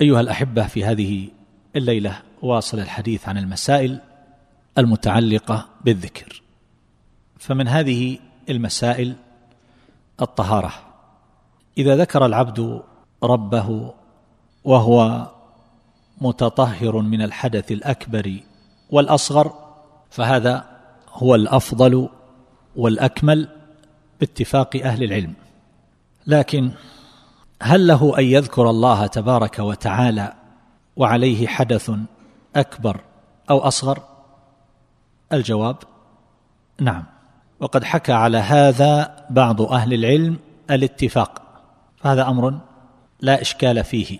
أيها الأحبة في هذه الليلة واصل الحديث عن المسائل المتعلقة بالذكر. فمن هذه المسائل الطهارة. إذا ذكر العبد ربه وهو متطهر من الحدث الأكبر والأصغر فهذا هو الأفضل والأكمل باتفاق أهل العلم. لكن هل له أن يذكر الله تبارك وتعالى وعليه حدث أكبر أو أصغر؟ الجواب نعم. وقد حكى على هذا بعض أهل العلم الاتفاق فهذا أمر لا إشكال فيه.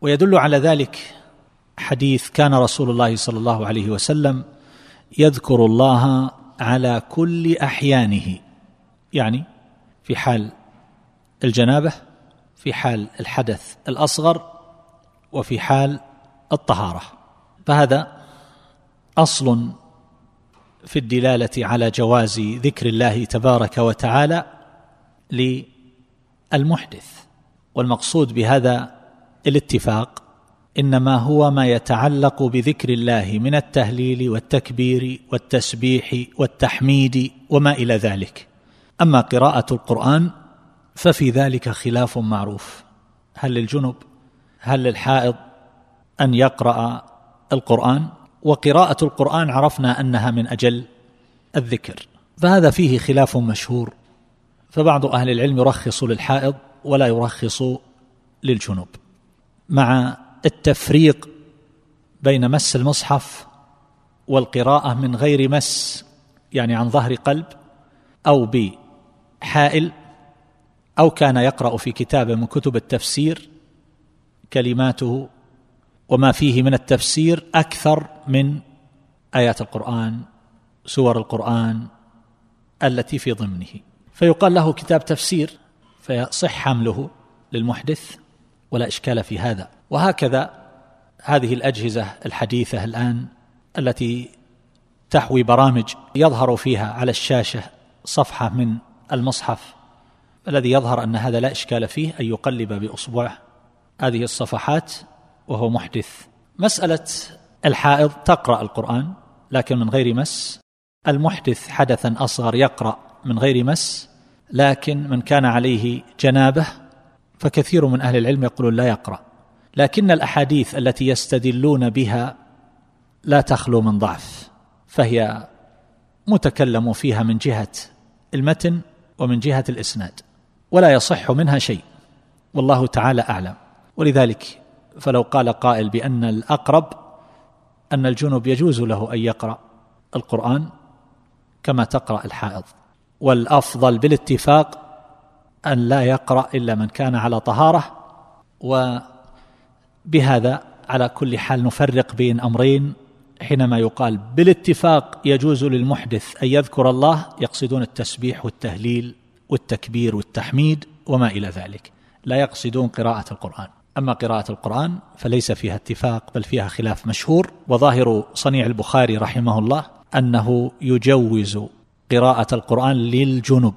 ويدل على ذلك حديث كان رسول الله صلى الله عليه وسلم يذكر الله على كل أحيانه يعني في حال الجنابة في حال الحدث الأصغر وفي حال الطهارة. فهذا أصل في الدلالة على جواز ذكر الله تبارك وتعالى للمحدث. والمقصود بهذا الاتفاق إنما هو ما يتعلق بذكر الله من التهليل والتكبير والتسبيح والتحميد وما إلى ذلك. أما قراءة القرآن ففي ذلك خلاف معروف. هل للجنب؟ هل للحائض أن يقرأ القرآن؟ وقراءة القرآن عرفنا أنها من أجل الذكر فهذا فيه خلاف مشهور. فبعض أهل العلم يرخص للحائض ولا يرخص للجنوب مع التفريق بين مس المصحف والقراءة من غير مس يعني عن ظهر قلب أو بحائل أو كان يقرأ في كتاب من كتب التفسير كلماته وما فيه من التفسير أكثر من آيات القرآن سور القرآن التي في ضمنه. فيقال له كتاب تفسير فيصح حمله للمحدث ولا إشكال في هذا. وهكذا هذه الأجهزة الحديثة الآن التي تحوي برامج يظهر فيها على الشاشة صفحة من المصحف الذي يظهر أن هذا لا إشكال فيه أن يقلب باصبعه هذه الصفحات وهو محدث. مسألة الحائض تقرأ القرآن لكن من غير مس. المحدث حدثا أصغر يقرأ من غير مس لكن من كان عليه جنابة فكثير من أهل العلم يقولون لا يقرأ. لكن الأحاديث التي يستدلون بها لا تخلو من ضعف فهي متكلم فيها من جهة المتن ومن جهة الإسناد. ولا يصح منها شيء. والله تعالى أعلم. ولذلك فلو قال قائل بأن الأقرب أن الجنب يجوز له أن يقرأ القرآن كما تقرأ الحائض. والأفضل بالاتفاق أن لا يقرأ إلا من كان على طهارة وبهذا على كل حال نفرق بين أمرين. حينما يقال بالاتفاق يجوز للمحدث أن يذكر الله يقصدون التسبيح والتهليل. والتكبير والتحميد وما إلى ذلك. لا يقصدون قراءة القرآن. أما قراءة القرآن فليس فيها اتفاق بل فيها خلاف مشهور. وظاهر صنيع البخاري رحمه الله أنه يجوز قراءة القرآن للجنب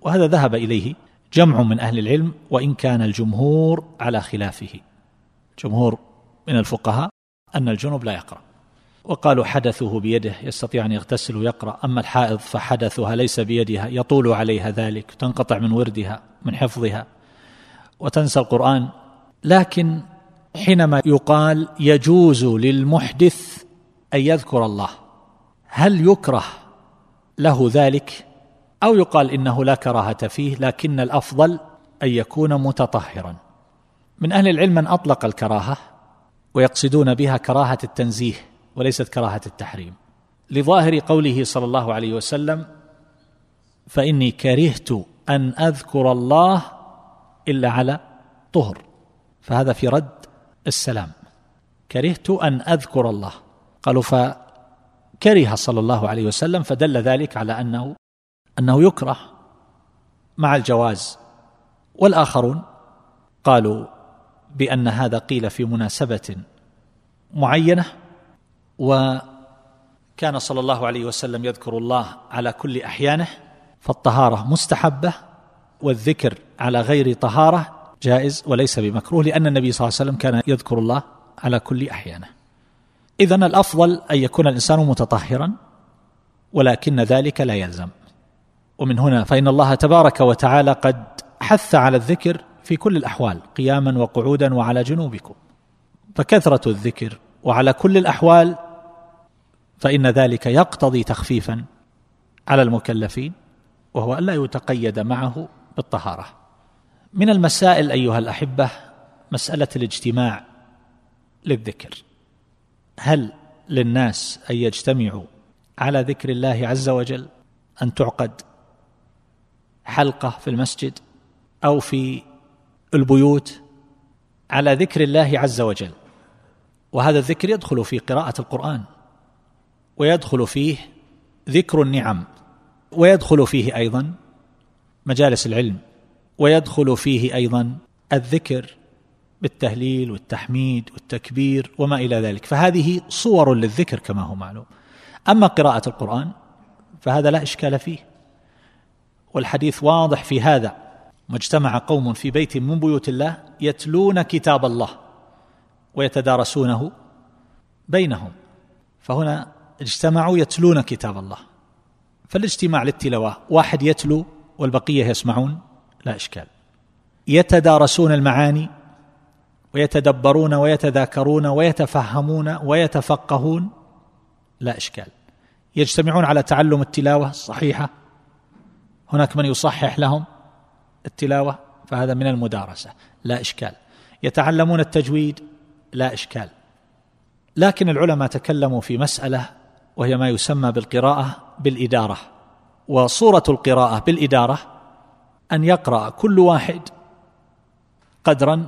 وهذا ذهب إليه جمع من أهل العلم وإن كان الجمهور على خلافه. جمهور من الفقهاء أن الجنب لا يقرأ. وقالوا حدثه بيده يستطيع أن يغتسل ويقرأ أما الحائض فحدثها ليس بيدها يطول عليها ذلك تنقطع من وردها من حفظها وتنسى القرآن. لكن حينما يقال يجوز للمحدث أن يذكر الله هل يكره له ذلك؟ أو يقال إنه لا كراهة فيه لكن الأفضل أن يكون متطهرا. من أهل العلم من أطلق الكراهة ويقصدون بها كراهة التنزيه. وليست كراهة التحريم. لظاهر قوله صلى الله عليه وسلم فإني كرهت أن أذكر الله إلا على طهر. فهذا في رد السلام. كرهت أن أذكر الله. قالوا فكره صلى الله عليه وسلم فدل ذلك على أنه أنه يكره مع الجواز. والآخرون قالوا بأن هذا قيل في مناسبة معينة وكان صلى الله عليه وسلم يذكر الله على كل أحيانه فالطهارة مستحبة والذكر على غير طهارة جائز وليس بمكروه لأن النبي صلى الله عليه وسلم كان يذكر الله على كل أحيانه. اذا الأفضل أن يكون الإنسان متطهرا ولكن ذلك لا يلزم. ومن هنا فإن الله تبارك وتعالى قد حث على الذكر في كل الأحوال قياما وقعودا وعلى جنوبكم. فكثرة الذكر وعلى كل الأحوال فإن ذلك يقتضي تخفيفا على المكلفين وهو الا يتقيد معه بالطهارة. من المسائل أيها الأحبة مسألة الاجتماع للذكر. هل للناس أن يجتمعوا على ذكر الله عز وجل أن تعقد حلقة في المسجد أو في البيوت على ذكر الله عز وجل؟ وهذا الذكر يدخل في قراءة القرآن. ويدخل فيه ذكر النعم ويدخل فيه أيضا مجالس العلم ويدخل فيه أيضا الذكر بالتهليل والتحميد والتكبير وما إلى ذلك. فهذه صور للذكر كما هو معلوم. أما قراءة القرآن فهذا لا إشكال فيه. والحديث واضح في هذا. ما اجتمع قوم في بيت من بيوت الله يتلون كتاب الله ويتدارسونه بينهم. فهنا اجتمعوا يتلون كتاب الله. فالاجتماع للتلاوة واحد يتلو والبقية يسمعون؟ لا إشكال. يتدارسون المعاني ويتدبرون ويتذاكرون ويتفهمون ويتفقهون؟ لا إشكال. يجتمعون على تعلم التلاوة الصحيحه هناك من يصحح لهم التلاوة؟ فهذا من المدارسة. لا إشكال. يتعلمون التجويد؟ لا إشكال. لكن العلماء تكلموا في مسألة وهي ما يسمى بالقراءة بالإدارة. وصورة القراءة بالإدارة أن يقرأ كل واحد قدرا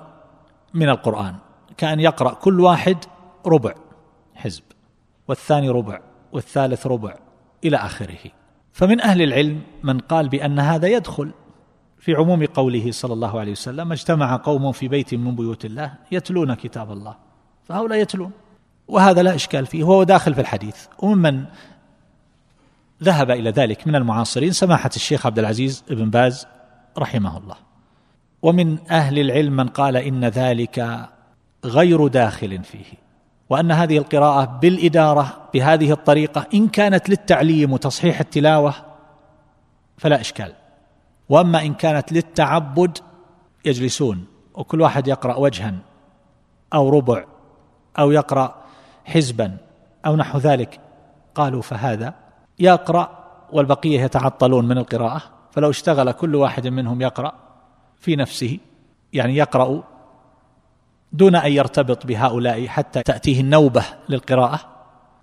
من القرآن كأن يقرأ كل واحد ربع حزب والثاني ربع والثالث ربع إلى آخره. فمن أهل العلم من قال بأن هذا يدخل في عموم قوله صلى الله عليه وسلم اجتمع قوم في بيت من بيوت الله يتلون كتاب الله فهؤلاء يتلون. وهذا لا إشكال فيه وهو داخل في الحديث. وممن ذهب إلى ذلك من المعاصرين سماحة الشيخ عبد العزيز بن باز رحمه الله. ومن أهل العلم من قال إن ذلك غير داخل فيه وأن هذه القراءة بالإدارة بهذه الطريقة إن كانت للتعليم وتصحيح التلاوة فلا إشكال. وأما إن كانت للتعبد يجلسون وكل واحد يقرأ وجها أو ربع أو يقرأ حزبا أو نحو ذلك. قالوا فهذا. يقرأ والبقية يتعطلون من القراءة. فلو اشتغل كل واحد منهم يقرأ في نفسه. يعني يقرأ دون أن يرتبط بهؤلاء حتى تأتيه النوبة للقراءة.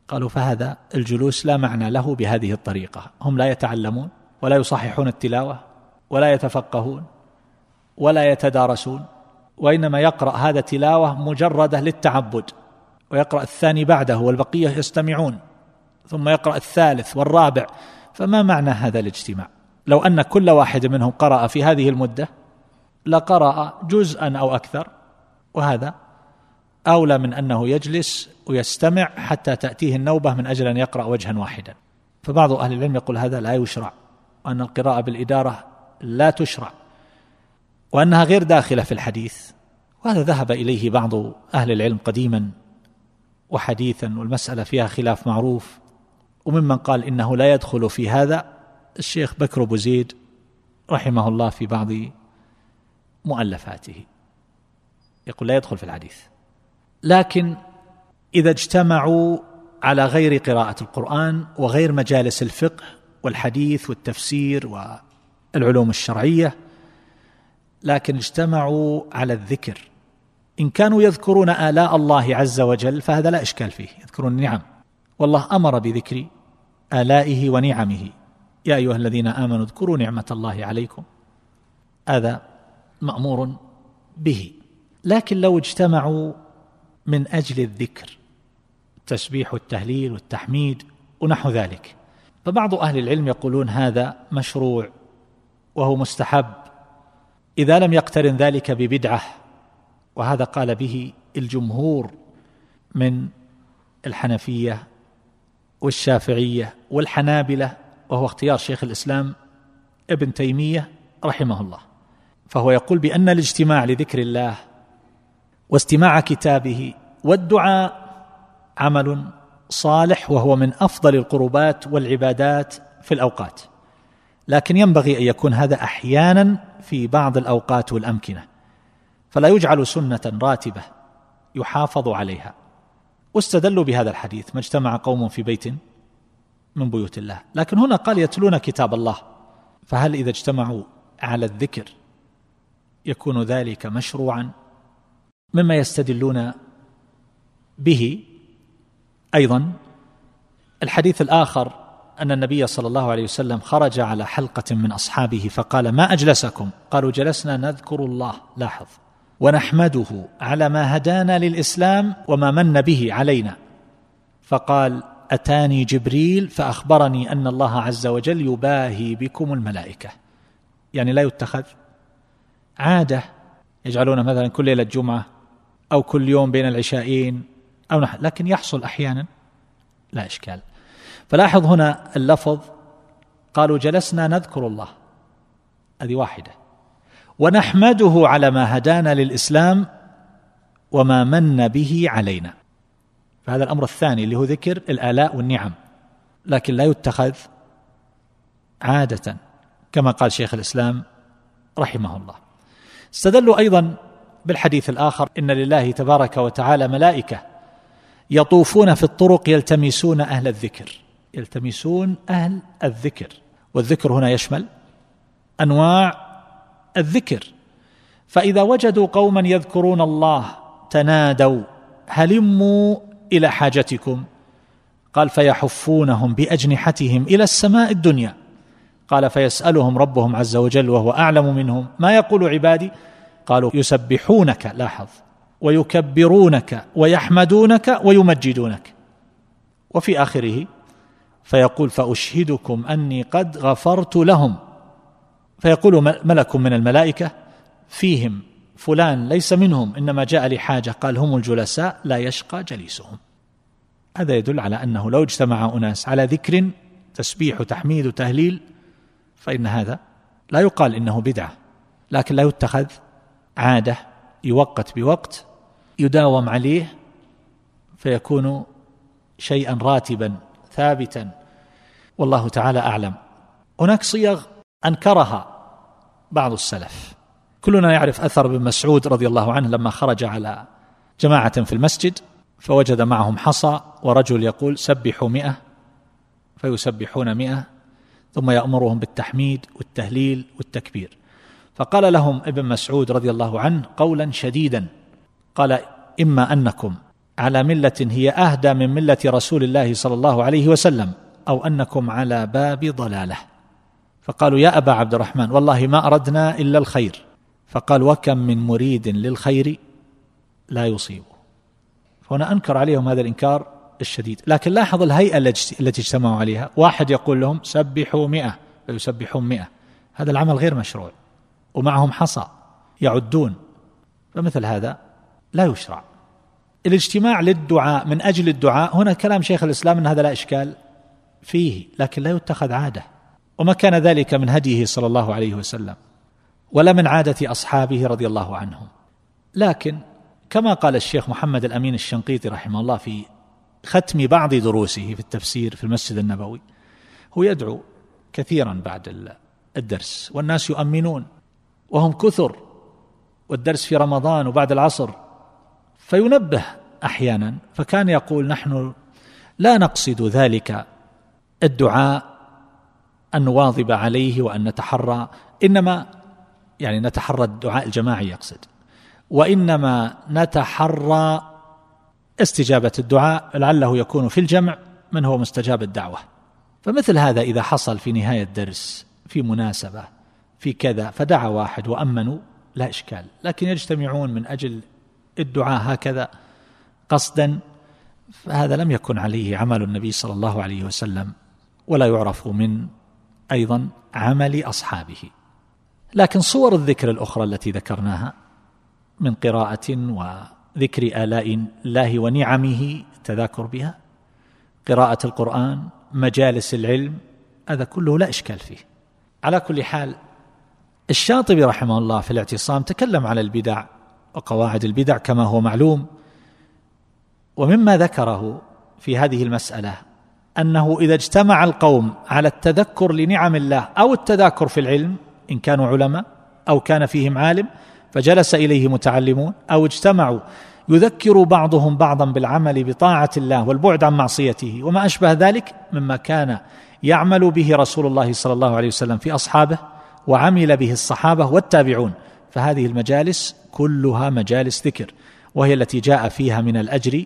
قالوا فهذا الجلوس لا معنى له بهذه الطريقة. هم لا يتعلمون ولا يصححون التلاوة ولا يتفقهون ولا يتدارسون. وإنما يقرأ هذا تلاوة مجردة للتعبد. ويقرأ الثاني بعده والبقية يستمعون ثم يقرأ الثالث والرابع. فما معنى هذا الاجتماع؟ لو أن كل واحد منهم قرأ في هذه المدة لقرأ جزءا أو أكثر وهذا أولى من أنه يجلس ويستمع حتى تأتيه النوبة من أجل أن يقرأ وجها واحدا. فبعض أهل العلم يقول هذا لا يشرع وأن القراءة بالإدارة لا تشرع وأنها غير داخلة في الحديث. وهذا ذهب إليه بعض أهل العلم قديما. وحديثا والمسألة فيها خلاف معروف. وممن قال إنه لا يدخل في هذا الشيخ بكر بوزيد رحمه الله في بعض مؤلفاته. يقول لا يدخل في الحديث. لكن إذا اجتمعوا على غير قراءة القرآن وغير مجالس الفقه والحديث والتفسير والعلوم الشرعية لكن اجتمعوا على الذكر. إن كانوا يذكرون آلاء الله عز وجل فهذا لا إشكال فيه. يذكرون النعم والله أمر بذكر آلائه ونعمه. يا أيها الذين آمنوا اذكروا نعمة الله عليكم. هذا مأمور به. لكن لو اجتمعوا من أجل الذكر التسبيح والتهليل والتحميد ونحو ذلك فبعض أهل العلم يقولون هذا مشروع وهو مستحب. إذا لم يقترن ذلك ببدعة وهذا قال به الجمهور من الحنفية والشافعية والحنابلة وهو اختيار شيخ الإسلام ابن تيمية رحمه الله. فهو يقول بأن الاجتماع لذكر الله واستماع كتابه والدعاء عمل صالح وهو من أفضل القربات والعبادات في الأوقات. لكن ينبغي أن يكون هذا أحيانا في بعض الأوقات والأمكنة. فلا يجعل سنة راتبة يحافظ عليها. واستدلوا بهذا الحديث. ما اجتمع قوم في بيت من بيوت الله. لكن هنا قال يتلون كتاب الله. فهل إذا اجتمعوا على الذكر يكون ذلك مشروعا؟ مما يستدلون به أيضا. الحديث الآخر أن النبي صلى الله عليه وسلم خرج على حلقة من أصحابه فقال ما أجلسكم؟ قالوا جلسنا نذكر الله. لاحظ. ونحمده على ما هدانا للإسلام وما من به علينا. فقال أتاني جبريل فأخبرني أن الله عز وجل يباهي بكم الملائكة. يعني لا يتخذ. عادة يجعلون مثلا كل ليلة جمعة أو كل يوم بين العشاءين أو نحن لكن يحصل أحيانا لا إشكال. فلاحظ هنا اللفظ قالوا جلسنا نذكر الله. هذه واحدة. ونحمده على ما هدانا للإسلام وما من به علينا. فهذا الأمر الثاني اللي هو ذكر الآلاء والنعم. لكن لا يتخذ عادة كما قال شيخ الإسلام رحمه الله. استدلوا أيضا بالحديث الآخر إن لله تبارك وتعالى ملائكة يطوفون في الطرق يلتمسون أهل الذكر. يلتمسون أهل الذكر. والذكر هنا يشمل أنواع الذكر. فإذا وجدوا قوما يذكرون الله تنادوا هلموا إلى حاجتكم. قال فيحفونهم بأجنحتهم إلى السماء الدنيا. قال فيسألهم ربهم عز وجل وهو أعلم منهم ما يقول عبادي؟ قالوا يسبحونك لاحظ ويكبرونك ويحمدونك ويمجدونك. وفي آخره فيقول فأشهدكم أني قد غفرت لهم. فيقول ملك من الملائكة فيهم فلان ليس منهم إنما جاء لحاجه قال هم الجلساء لا يشقى جليسهم. هذا يدل على أنه لو اجتمع أناس على ذكر تسبيح وتحميد وتهليل فإن هذا لا يقال إنه بدعة لكن لا يتخذ عادة يوقت بوقت يداوم عليه فيكون شيئا راتبا ثابتا. والله تعالى أعلم. هناك صيغ أنكرها بعض السلف. كلنا يعرف أثر ابن مسعود رضي الله عنه لما خرج على جماعة في المسجد فوجد معهم حصى ورجل يقول سبحوا مئة فيسبحون مئة ثم يأمرهم بالتحميد والتهليل والتكبير. فقال لهم ابن مسعود رضي الله عنه قولا شديدا قال إما أنكم على ملة هي أهدى من ملة رسول الله صلى الله عليه وسلم أو أنكم على باب ضلالة. فقالوا يا أبا عبد الرحمن والله ما أردنا إلا الخير. فقال وكم من مريد للخير لا يصيبه. فهنا أنكر عليهم هذا الإنكار الشديد. لكن لاحظ الهيئة التي اجتمعوا عليها. واحد يقول لهم سبحوا مئة فيسبحون مئة. هذا العمل غير مشروع. ومعهم حصى يعدون. فمثل هذا لا يشرع. الاجتماع للدعاء من أجل الدعاء هنا كلام شيخ الإسلام إن هذا لا إشكال فيه لكن لا يتخذ عادة. وما كان ذلك من هديه صلى الله عليه وسلم ولا من عادة أصحابه رضي الله عنهم. لكن كما قال الشيخ محمد الأمين الشنقيطي رحمه الله في ختم بعض دروسه في التفسير في المسجد النبوي هو يدعو كثيرا بعد الدرس والناس يؤمنون وهم كثر والدرس في رمضان وبعد العصر فينبه أحيانا فكان يقول نحن لا نقصد ذلك الدعاء أن نواظب عليه وأن نتحرى إنما يعني نتحرى الدعاء الجماعي يقصد. وإنما نتحرى استجابة الدعاء لعله يكون في الجمع من هو مستجاب الدعوة. فمثل هذا إذا حصل في نهاية الدرس في مناسبة في كذا فدعا واحد وأمنوا لا إشكال. لكن يجتمعون من أجل الدعاء هكذا قصدا فهذا لم يكن عليه عمل النبي صلى الله عليه وسلم ولا يعرف من أيضا عمل أصحابه. لكن صور الذكر الأخرى التي ذكرناها من قراءة وذكر آلاء الله ونعمه التذاكر بها قراءة القرآن مجالس العلم هذا كله لا إشكال فيه. على كل حال الشاطبي رحمه الله في الاعتصام تكلم على البدع وقواعد البدع كما هو معلوم ومما ذكره في هذه المسألة أنه إذا اجتمع القوم على التذكر لنعم الله أو التذاكر في العلم إن كانوا علماء أو كان فيهم عالم فجلس إليه متعلمون أو اجتمعوا يذكر بعضهم بعضا بالعمل بطاعة الله والبعد عن معصيته. وما أشبه ذلك مما كان يعمل به رسول الله صلى الله عليه وسلم في أصحابه وعمل به الصحابة والتابعون. فهذه المجالس كلها مجالس ذكر وهي التي جاء فيها من الأجر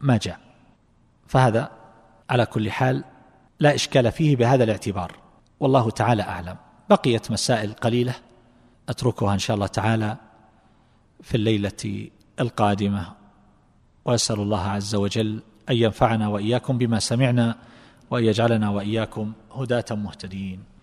ما جاء. فهذا على كل حال لا إشكال فيه بهذا الاعتبار. والله تعالى أعلم. بقيت مسائل قليلة أتركها إن شاء الله تعالى في الليلة القادمة. وأسأل الله عز وجل أن ينفعنا وإياكم بما سمعنا وأن يجعلنا وإياكم هداة مهتدين.